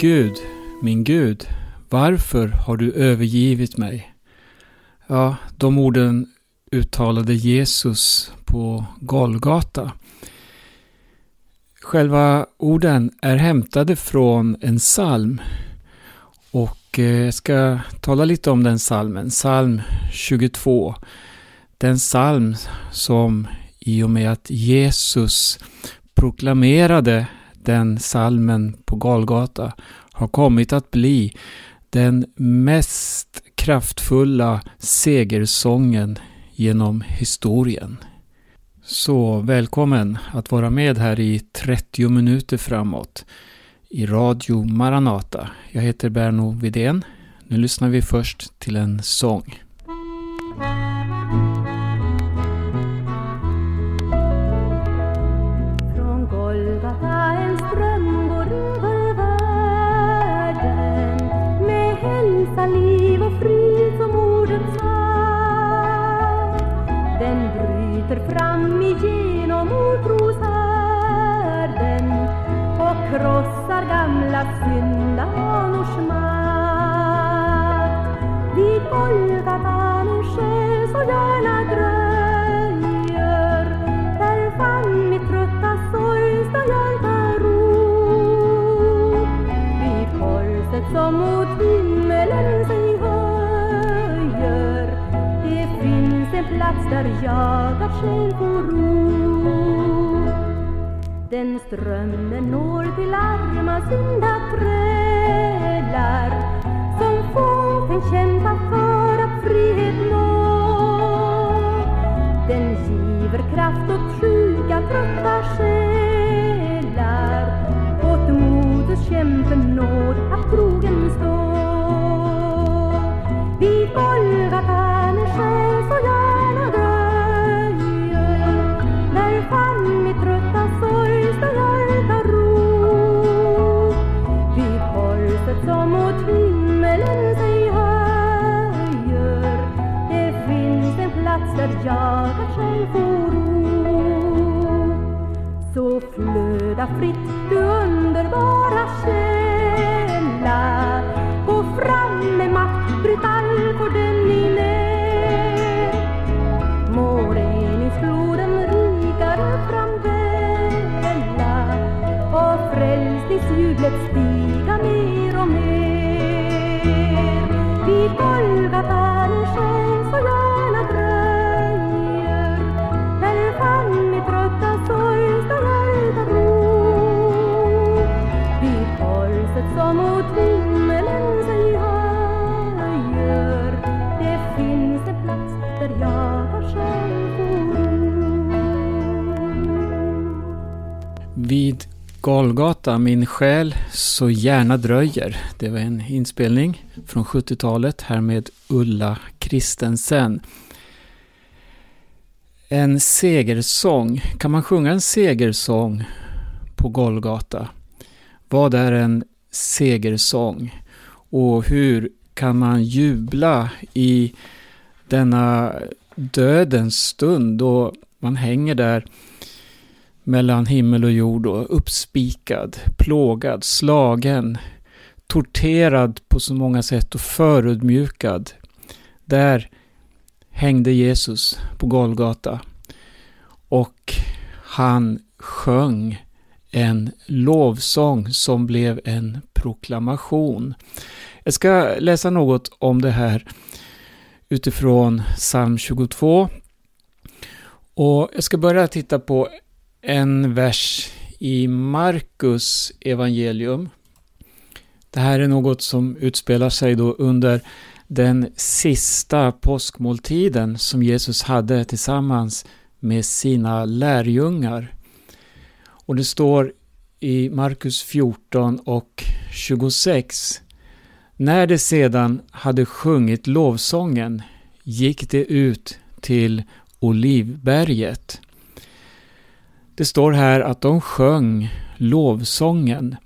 Gud, min Gud, varför har du övergivit mig? Ja, de orden uttalade Jesus på Golgata. Själva orden är hämtade från en psalm och eh, jag ska tala lite om den psalmen, psalm 22. Den psalm som i och med att Jesus proklamerade den psalmen på galgata har kommit att bli den mest kraftfulla segersången genom historien. Så välkommen att vara med här i 30 minuter framåt i Radio Maranata. Jag heter Berno Vidén. Nu lyssnar vi först till en sång. Kraft sjuka, trötta själar fritt du underbara källa. Gå fram med makt, bryt all fördömning ner Må reningsfloden rikare framvälla och frälsningsljudlet stiga mer och mer. Vid Golgata din Vid Golgata, min själ så gärna dröjer. Det var en inspelning från 70-talet här med Ulla Kristensen. En segersång. Kan man sjunga en segersång på Golgata? Vad är en segersång? Och hur kan man jubla i denna dödens stund då man hänger där mellan himmel och jord och uppspikad, plågad, slagen, torterad på så många sätt och förödmjukad. Där hängde Jesus på Golgata och han sjöng en lovsång som blev en proklamation. Jag ska läsa något om det här utifrån psalm 22. Och jag ska börja titta på en vers i Markus evangelium. Det här är något som utspelar sig då under den sista påskmåltiden som Jesus hade tillsammans med sina lärjungar. Och det står i Markus 14 och 26. När de sedan hade sjungit lovsången gick de ut till Olivberget. Det står här att de sjöng lovsången.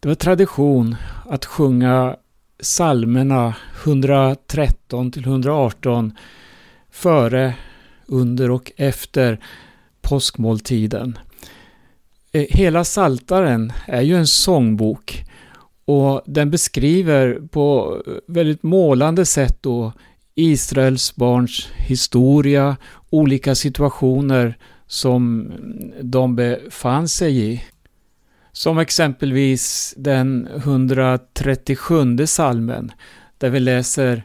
Det var tradition att sjunga psalmerna 113 till 118 före, under och efter påskmåltiden. Eh, hela Saltaren är ju en sångbok Och den beskriver på väldigt målande sätt då Israels barns historia, olika situationer som de befann sig i. Som exempelvis den 137 salmen där vi läser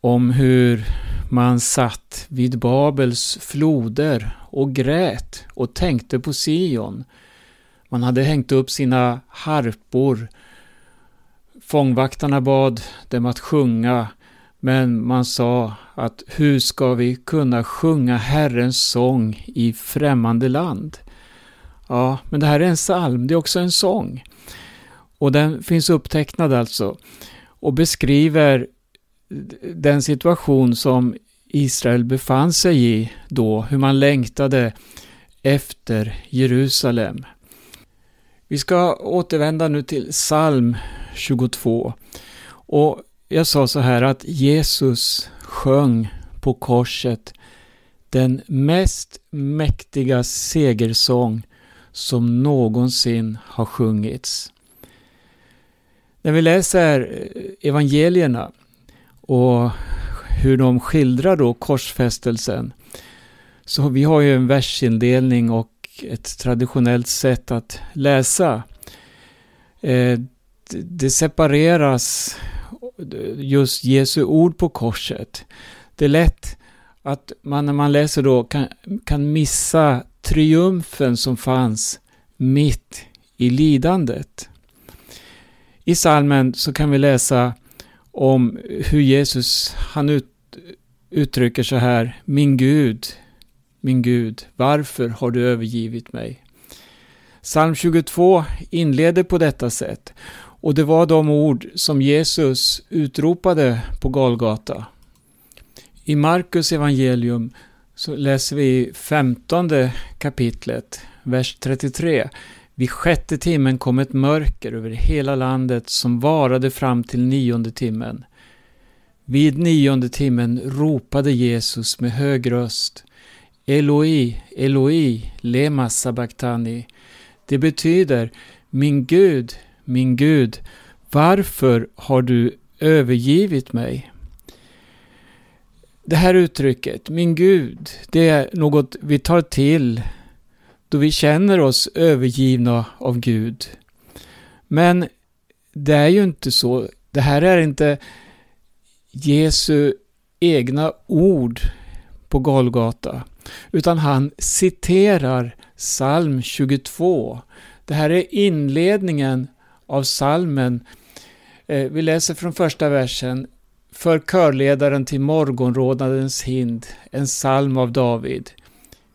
om hur man satt vid Babels floder och grät och tänkte på Sion. Man hade hängt upp sina harpor. Fångvaktarna bad dem att sjunga, men man sa att hur ska vi kunna sjunga Herrens sång i främmande land? Ja, men det här är en psalm, det är också en sång. Och den finns upptecknad alltså och beskriver den situation som Israel befann sig i då, hur man längtade efter Jerusalem. Vi ska återvända nu till psalm 22. Och jag sa så här att Jesus sjöng på korset den mest mäktiga segersång som någonsin har sjungits. När vi läser evangelierna och hur de skildrar då korsfästelsen. Så vi har ju en versindelning och ett traditionellt sätt att läsa. Eh, det separeras just Jesu ord på korset. Det är lätt att man när man läser då kan, kan missa triumfen som fanns mitt i lidandet. I salmen så kan vi läsa om hur Jesus, han ut, uttrycker så här, min Gud, min Gud, varför har du övergivit mig? Psalm 22 inleder på detta sätt och det var de ord som Jesus utropade på Golgata. I Markus evangelium så läser vi 15 kapitlet, vers 33. Vid sjätte timmen kom ett mörker över hela landet som varade fram till nionde timmen. Vid nionde timmen ropade Jesus med hög röst Eloi, Eloi, lema sabachthani. Det betyder Min Gud, min Gud, varför har du övergivit mig? Det här uttrycket, min Gud, det är något vi tar till då vi känner oss övergivna av Gud. Men det är ju inte så. Det här är inte Jesu egna ord på Golgata, utan han citerar psalm 22. Det här är inledningen av psalmen. Eh, vi läser från första versen. För körledaren till morgonrådnadens hind, en psalm av David.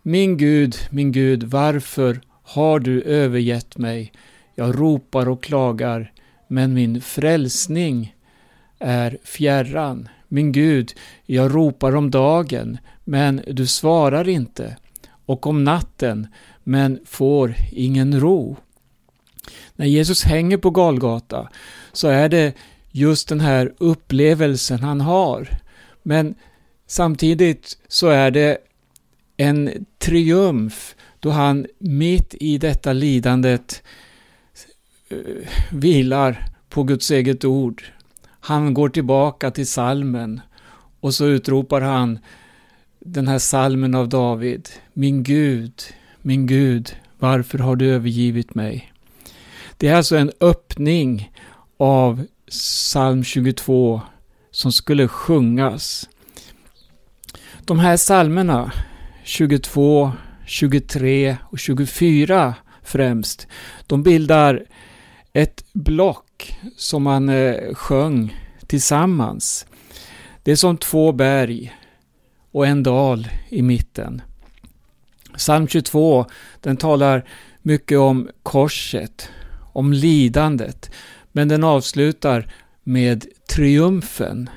Min Gud, min Gud, varför har du övergett mig? Jag ropar och klagar, men min frälsning är fjärran. Min Gud, jag ropar om dagen, men du svarar inte, och om natten, men får ingen ro. När Jesus hänger på Galgata så är det just den här upplevelsen han har. Men samtidigt så är det en triumf då han mitt i detta lidandet uh, vilar på Guds eget ord. Han går tillbaka till salmen och så utropar han den här salmen av David. Min Gud, min Gud, varför har du övergivit mig? Det är alltså en öppning av psalm 22 som skulle sjungas. De här psalmerna 22, 23 och 24 främst. De bildar ett block som man eh, sjöng tillsammans. Det är som två berg och en dal i mitten. Psalm 22, den talar mycket om korset, om lidandet, men den avslutar med triumfen.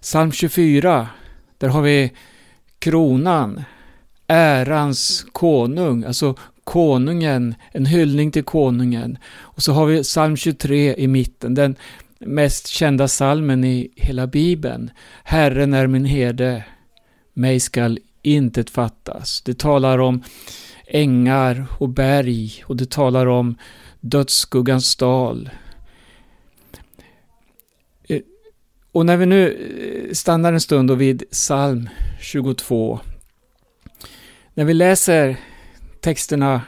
Psalm 24, där har vi kronan, ärans konung, alltså konungen, en hyllning till konungen. Och så har vi psalm 23 i mitten, den mest kända salmen i hela bibeln. Herren är min herde, mig skall intet fattas. Det talar om ängar och berg och det talar om dödsskuggans dal. Eh, och när vi nu eh, stannar en stund och vid psalm 22. När vi läser texterna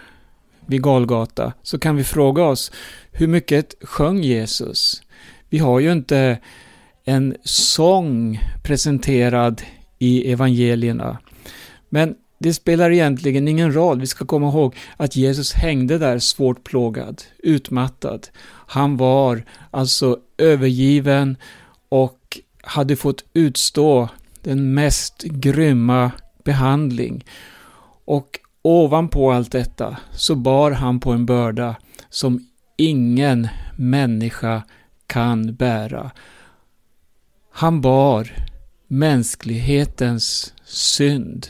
vid Galgata så kan vi fråga oss hur mycket sjöng Jesus? Vi har ju inte en sång presenterad i evangelierna. Men det spelar egentligen ingen roll. Vi ska komma ihåg att Jesus hängde där svårt plågad, utmattad. Han var alltså övergiven och hade fått utstå den mest grymma behandling. Och ovanpå allt detta så bar han på en börda som ingen människa kan bära. Han bar mänsklighetens synd,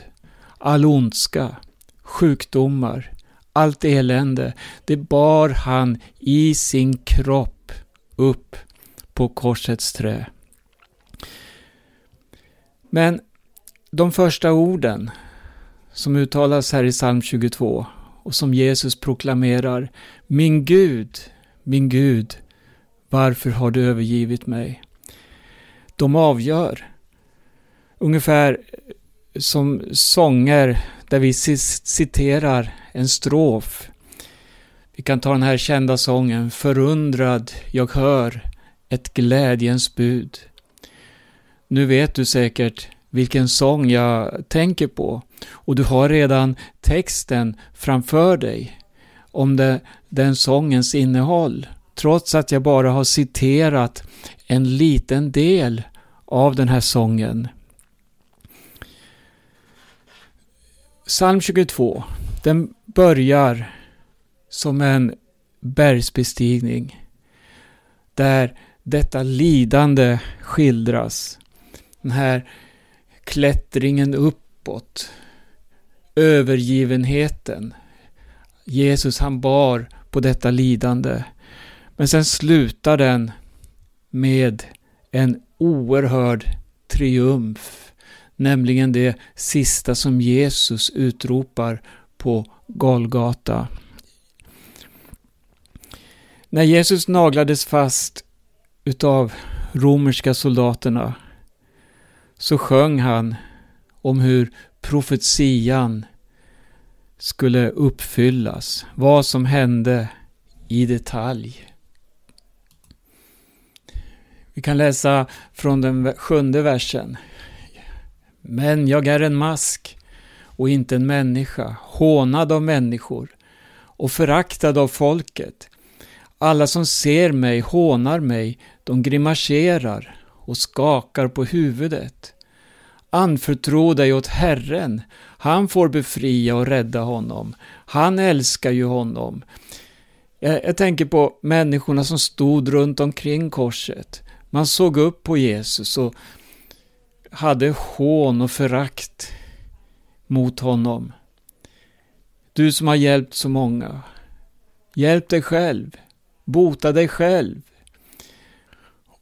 all ondska, sjukdomar, allt elände. Det bar han i sin kropp upp på korsets trä. Men de första orden som uttalas här i psalm 22 och som Jesus proklamerar Min Gud, min Gud, varför har du övergivit mig? De avgör. Ungefär som sånger där vi citerar en strof. Vi kan ta den här kända sången Förundrad jag hör ett glädjens bud. Nu vet du säkert vilken sång jag tänker på och du har redan texten framför dig om det, den sångens innehåll trots att jag bara har citerat en liten del av den här sången. Psalm 22, den börjar som en bergsbestigning där detta lidande skildras. Den här klättringen uppåt, övergivenheten. Jesus han bar på detta lidande. Men sen slutar den med en oerhörd triumf, nämligen det sista som Jesus utropar på Golgata. När Jesus naglades fast utav romerska soldaterna så sjöng han om hur profetian skulle uppfyllas, vad som hände i detalj. Vi kan läsa från den sjunde versen. Men jag är en mask och inte en människa, hånad av människor och föraktad av folket. Alla som ser mig hånar mig, de grimaserar och skakar på huvudet. Anförtro dig åt Herren, han får befria och rädda honom. Han älskar ju honom. Jag, jag tänker på människorna som stod runt omkring korset. Man såg upp på Jesus och hade hån och förakt mot honom. Du som har hjälpt så många. Hjälp dig själv. Bota dig själv.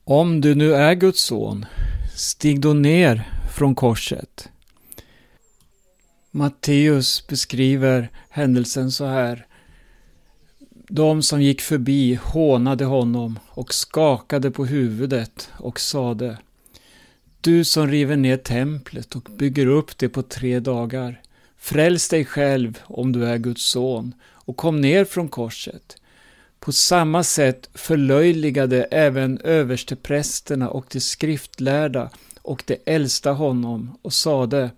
Om du nu är Guds son, stig då ner från korset. Matteus beskriver händelsen så här. De som gick förbi hånade honom och skakade på huvudet och sade du som river ner templet och bygger upp det på tre dagar. Fräls dig själv om du är Guds son och kom ner från korset. På samma sätt förlöjligade även översteprästerna och de skriftlärda och de äldsta honom och sade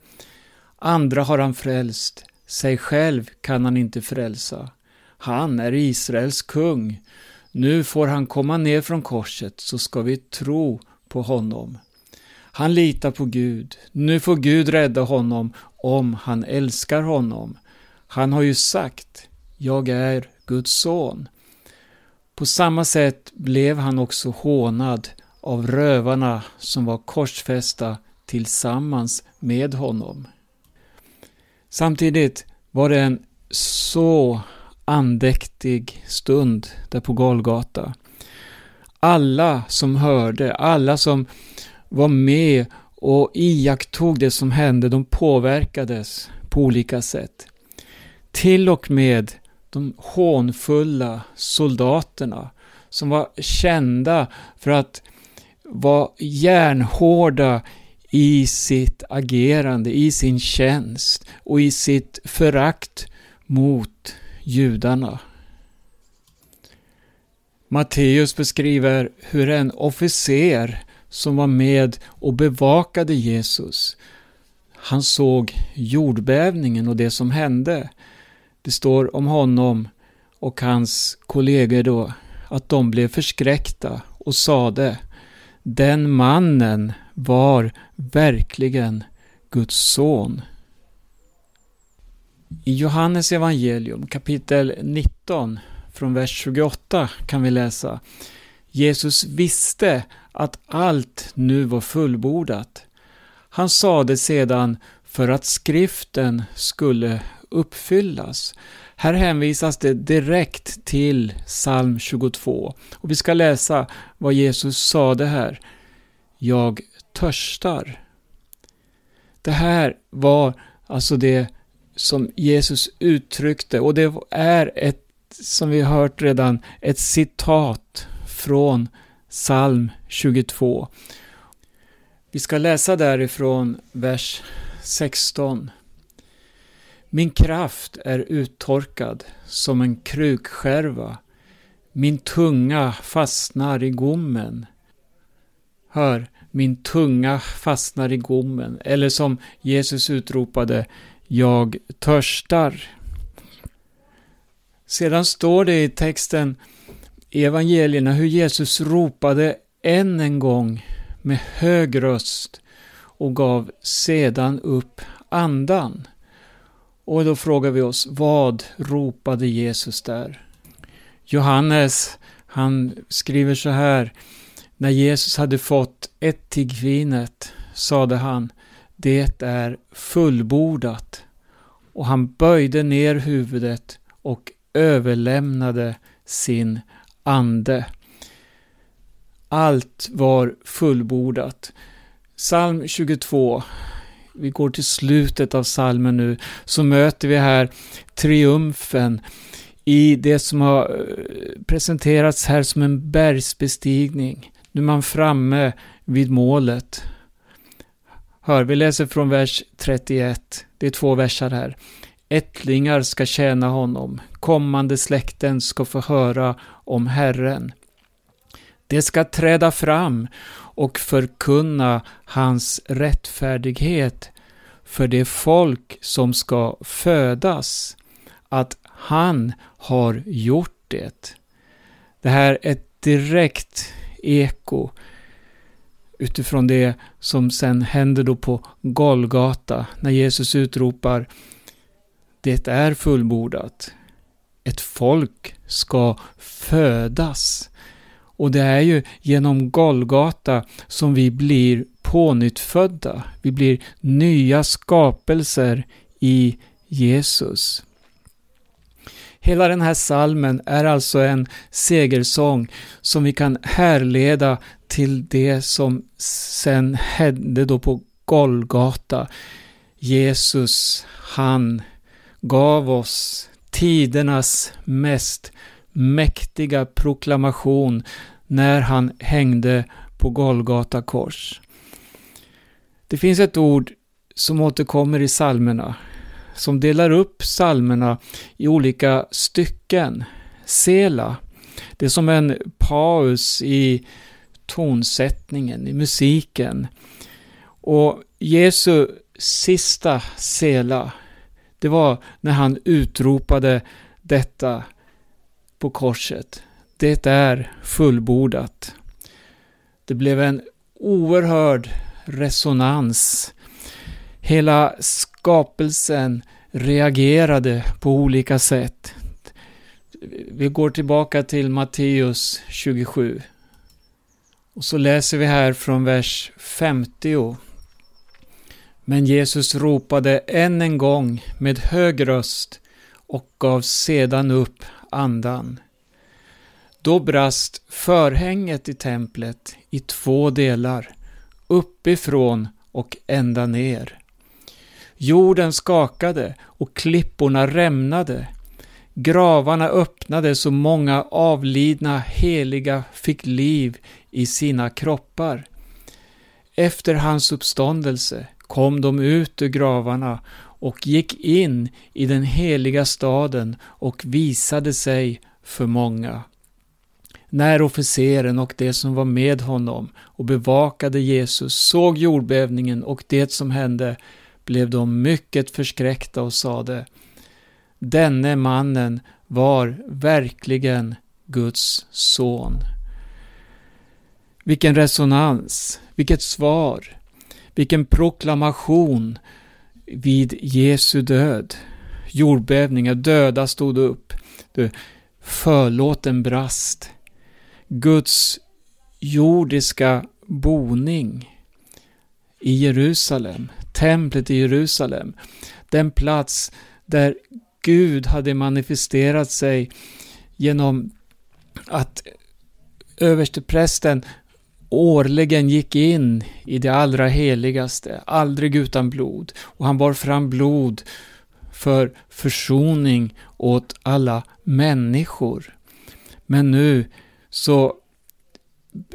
Andra har han frälst, sig själv kan han inte frälsa. Han är Israels kung. Nu får han komma ner från korset så ska vi tro på honom. Han litar på Gud. Nu får Gud rädda honom om han älskar honom. Han har ju sagt, jag är Guds son. På samma sätt blev han också hånad av rövarna som var korsfästa tillsammans med honom. Samtidigt var det en så andäktig stund där på Golgata. Alla som hörde, alla som var med och iakttog det som hände, de påverkades på olika sätt. Till och med de hånfulla soldaterna som var kända för att vara järnhårda i sitt agerande, i sin tjänst och i sitt förakt mot judarna. Matteus beskriver hur en officer som var med och bevakade Jesus, han såg jordbävningen och det som hände. Det står om honom och hans kollegor då att de blev förskräckta och sade Den mannen var verkligen Guds son. I Johannes evangelium kapitel 19 från vers 28 kan vi läsa Jesus visste att allt nu var fullbordat. Han sade sedan för att skriften skulle uppfyllas. Här hänvisas det direkt till psalm 22 och vi ska läsa vad Jesus sade här. Jag törstar. Det här var alltså det som Jesus uttryckte och det är ett, som vi hört redan, ett citat från psalm 22. Vi ska läsa därifrån vers 16. Min kraft är uttorkad som en krukskärva. Min tunga fastnar i gommen. Hör, min tunga fastnar i gommen. Eller som Jesus utropade, jag törstar. Sedan står det i texten evangelierna hur Jesus ropade än en gång med hög röst och gav sedan upp andan. Och då frågar vi oss, vad ropade Jesus där? Johannes, han skriver så här, när Jesus hade fått ättigvinet sade han, det är fullbordat. Och han böjde ner huvudet och överlämnade sin ande. Allt var fullbordat. Psalm 22, vi går till slutet av salmen nu, så möter vi här triumfen i det som har eh, presenterats här som en bergsbestigning. Nu är man framme vid målet. Hör, vi läser från vers 31. Det är två versar här. Ättlingar ska tjäna honom, kommande släkten ska få höra om Herren. Det ska träda fram och förkunna hans rättfärdighet för det folk som ska födas, att han har gjort det. Det här är ett direkt eko utifrån det som sen händer då på Golgata när Jesus utropar det är fullbordat. Ett folk ska födas. Och det är ju genom Golgata som vi blir pånyttfödda. Vi blir nya skapelser i Jesus. Hela den här salmen är alltså en segersång som vi kan härleda till det som sen hände då på Golgata. Jesus, han gav oss tidernas mest mäktiga proklamation när han hängde på Golgata kors. Det finns ett ord som återkommer i salmerna som delar upp psalmerna i olika stycken. Sela. Det är som en paus i tonsättningen, i musiken. Och Jesu sista sela, det var när han utropade detta på korset. Det är fullbordat. Det blev en oerhörd resonans. Hela skapelsen reagerade på olika sätt. Vi går tillbaka till Matteus 27. Och så läser vi här från vers 50. Men Jesus ropade än en gång med hög röst och gav sedan upp andan. Då brast förhänget i templet i två delar, uppifrån och ända ner. Jorden skakade och klipporna rämnade. Gravarna öppnades och många avlidna heliga fick liv i sina kroppar. Efter hans uppståndelse kom de ut ur gravarna och gick in i den heliga staden och visade sig för många. När officeren och de som var med honom och bevakade Jesus såg jordbävningen och det som hände blev de mycket förskräckta och sade Denne mannen var verkligen Guds son. Vilken resonans, vilket svar, vilken proklamation vid Jesu död. Jordbävningar, döda stod upp. Förlåten brast. Guds jordiska boning i Jerusalem, templet i Jerusalem, den plats där Gud hade manifesterat sig genom att översteprästen årligen gick in i det allra heligaste, aldrig utan blod, och han bar fram blod för försoning åt alla människor. Men nu så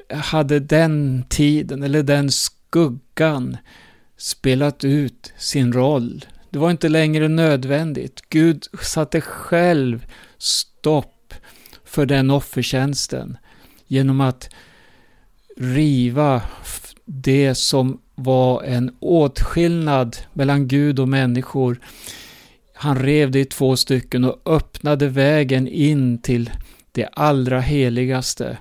hade den tiden, eller den skuggan, spelat ut sin roll. Det var inte längre nödvändigt. Gud satte själv stopp för den offertjänsten genom att riva det som var en åtskillnad mellan Gud och människor. Han rev det i två stycken och öppnade vägen in till det allra heligaste.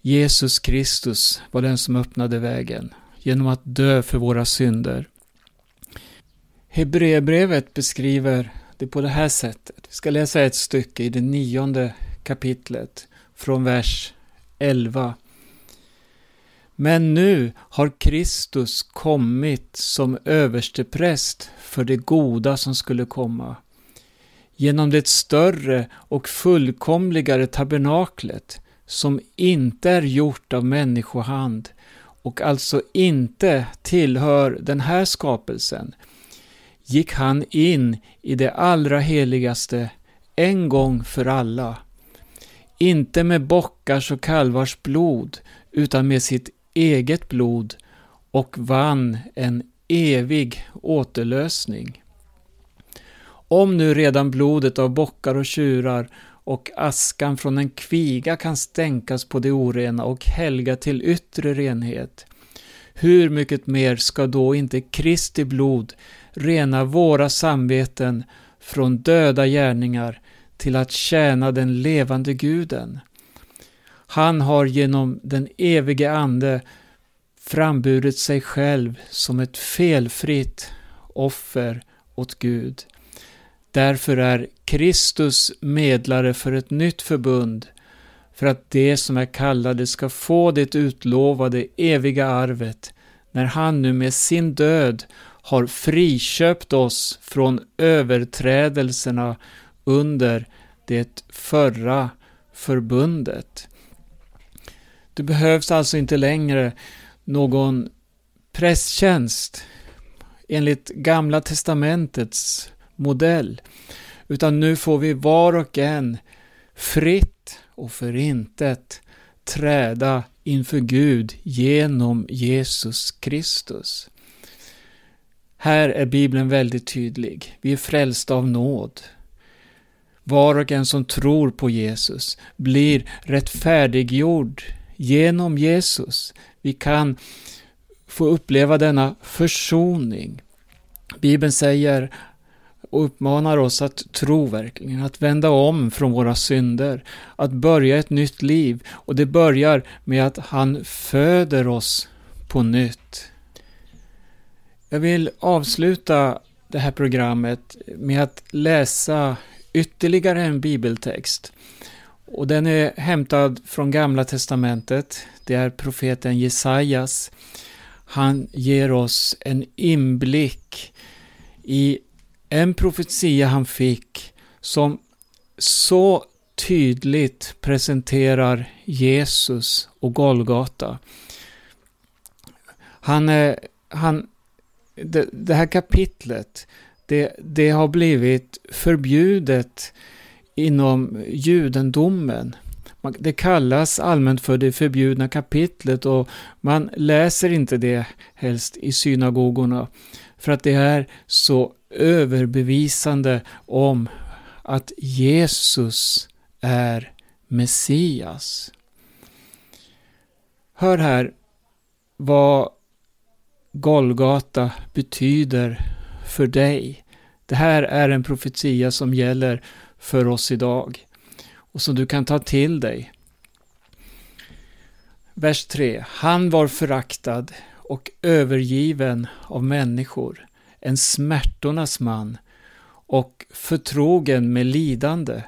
Jesus Kristus var den som öppnade vägen genom att dö för våra synder. Hebreerbrevet beskriver det på det här sättet. Vi ska läsa ett stycke i det nionde kapitlet från vers 11. Men nu har Kristus kommit som överstepräst för det goda som skulle komma. Genom det större och fullkomligare tabernaklet som inte är gjort av människohand och alltså inte tillhör den här skapelsen gick han in i det allra heligaste en gång för alla. Inte med bockars och kalvars blod utan med sitt eget blod och vann en evig återlösning. Om nu redan blodet av bockar och tjurar och askan från en kviga kan stänkas på det orena och helga till yttre renhet, hur mycket mer ska då inte Kristi blod rena våra samveten från döda gärningar till att tjäna den levande guden? Han har genom den evige Ande framburit sig själv som ett felfritt offer åt Gud. Därför är Kristus medlare för ett nytt förbund, för att de som är kallade ska få det utlovade eviga arvet, när han nu med sin död har friköpt oss från överträdelserna under det förra förbundet. Det behövs alltså inte längre någon prästtjänst enligt Gamla Testamentets modell, utan nu får vi var och en fritt och förintet träda inför Gud genom Jesus Kristus. Här är Bibeln väldigt tydlig. Vi är frälsta av nåd. Var och en som tror på Jesus blir rättfärdiggjord genom Jesus. Vi kan få uppleva denna försoning. Bibeln säger och uppmanar oss att tro verkligen, att vända om från våra synder, att börja ett nytt liv. Och det börjar med att han föder oss på nytt. Jag vill avsluta det här programmet med att läsa ytterligare en bibeltext. Och den är hämtad från Gamla Testamentet. Det är profeten Jesajas. Han ger oss en inblick i en profetia han fick som så tydligt presenterar Jesus och Golgata. Han, han, det, det här kapitlet, Det, det har blivit förbjudet inom judendomen. Det kallas allmänt för det förbjudna kapitlet och man läser inte det helst i synagogorna. För att det är så överbevisande om att Jesus är Messias. Hör här vad Golgata betyder för dig. Det här är en profetia som gäller för oss idag och som du kan ta till dig. Vers 3. Han var föraktad och övergiven av människor, en smärtornas man och förtrogen med lidande.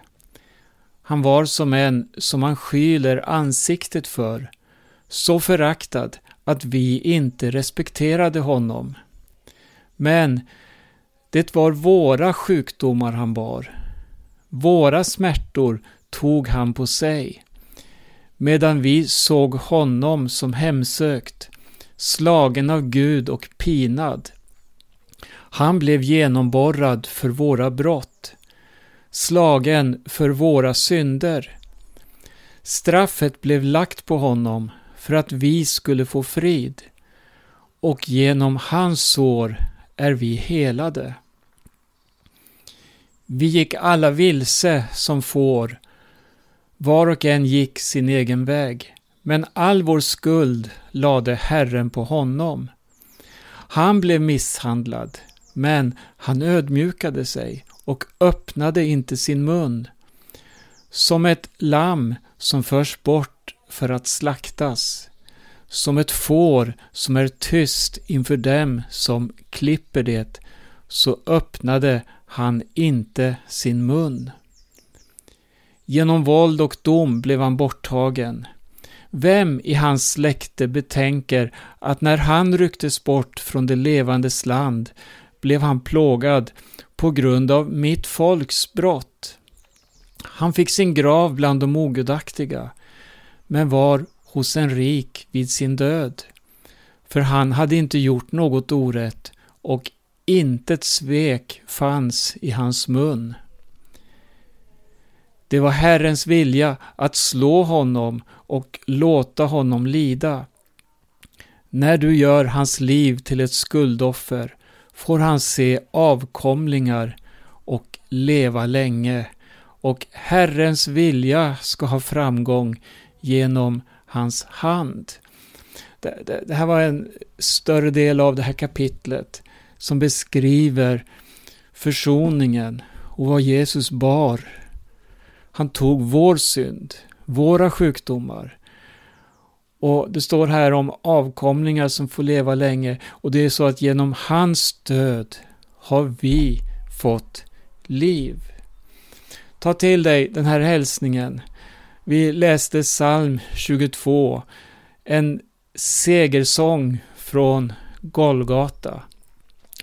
Han var som en som man skyler ansiktet för, så föraktad att vi inte respekterade honom. Men det var våra sjukdomar han bar. Våra smärtor tog han på sig, medan vi såg honom som hemsökt, slagen av Gud och pinad. Han blev genomborrad för våra brott, slagen för våra synder. Straffet blev lagt på honom för att vi skulle få frid, och genom hans sår är vi helade. Vi gick alla vilse som får, var och en gick sin egen väg, men all vår skuld lade Herren på honom. Han blev misshandlad, men han ödmjukade sig och öppnade inte sin mun. Som ett lamm som förs bort för att slaktas, som ett får som är tyst inför dem som klipper det, så öppnade han inte sin mun. Genom våld och dom blev han borttagen. Vem i hans släkte betänker att när han rycktes bort från det levandes land blev han plågad på grund av mitt folks brott. Han fick sin grav bland de ogudaktiga, men var hos en rik vid sin död. För han hade inte gjort något orätt och intet svek fanns i hans mun. Det var Herrens vilja att slå honom och låta honom lida. När du gör hans liv till ett skuldoffer får han se avkomlingar och leva länge och Herrens vilja ska ha framgång genom hans hand. Det, det, det, här var en större del av det här kapitlet som beskriver försoningen och vad Jesus bar. Han tog vår synd, våra sjukdomar. Och det står här om avkomlingar som får leva länge och det är så att genom hans död har vi fått liv. Ta till dig den här hälsningen. Vi läste psalm 22, en segersång från Golgata.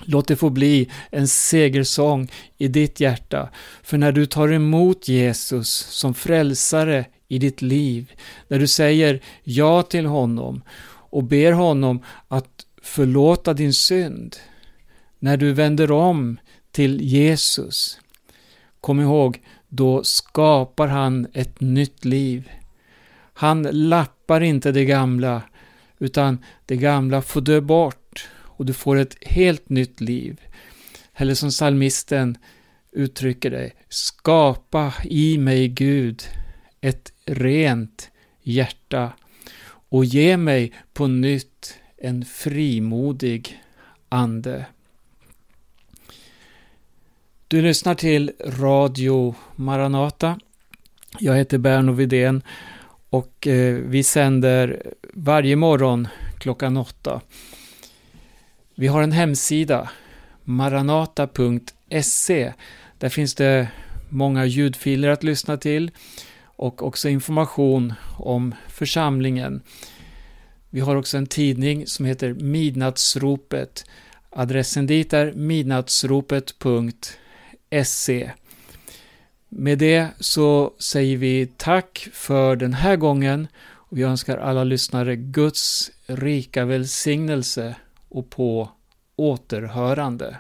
Låt det få bli en segersång i ditt hjärta, för när du tar emot Jesus som frälsare i ditt liv, när du säger ja till honom och ber honom att förlåta din synd, när du vänder om till Jesus, kom ihåg, då skapar han ett nytt liv. Han lappar inte det gamla, utan det gamla får dö bort och du får ett helt nytt liv. Eller som salmisten uttrycker det, skapa i mig Gud ett rent hjärta och ge mig på nytt en frimodig ande. Du lyssnar till Radio Maranata. Jag heter Berno Vidén och eh, vi sänder varje morgon klockan åtta. Vi har en hemsida, maranata.se. Där finns det många ljudfiler att lyssna till och också information om församlingen. Vi har också en tidning som heter Midnattsropet. Adressen dit är midnattsropet.se. Med det så säger vi tack för den här gången och vi önskar alla lyssnare Guds rika välsignelse och på återhörande.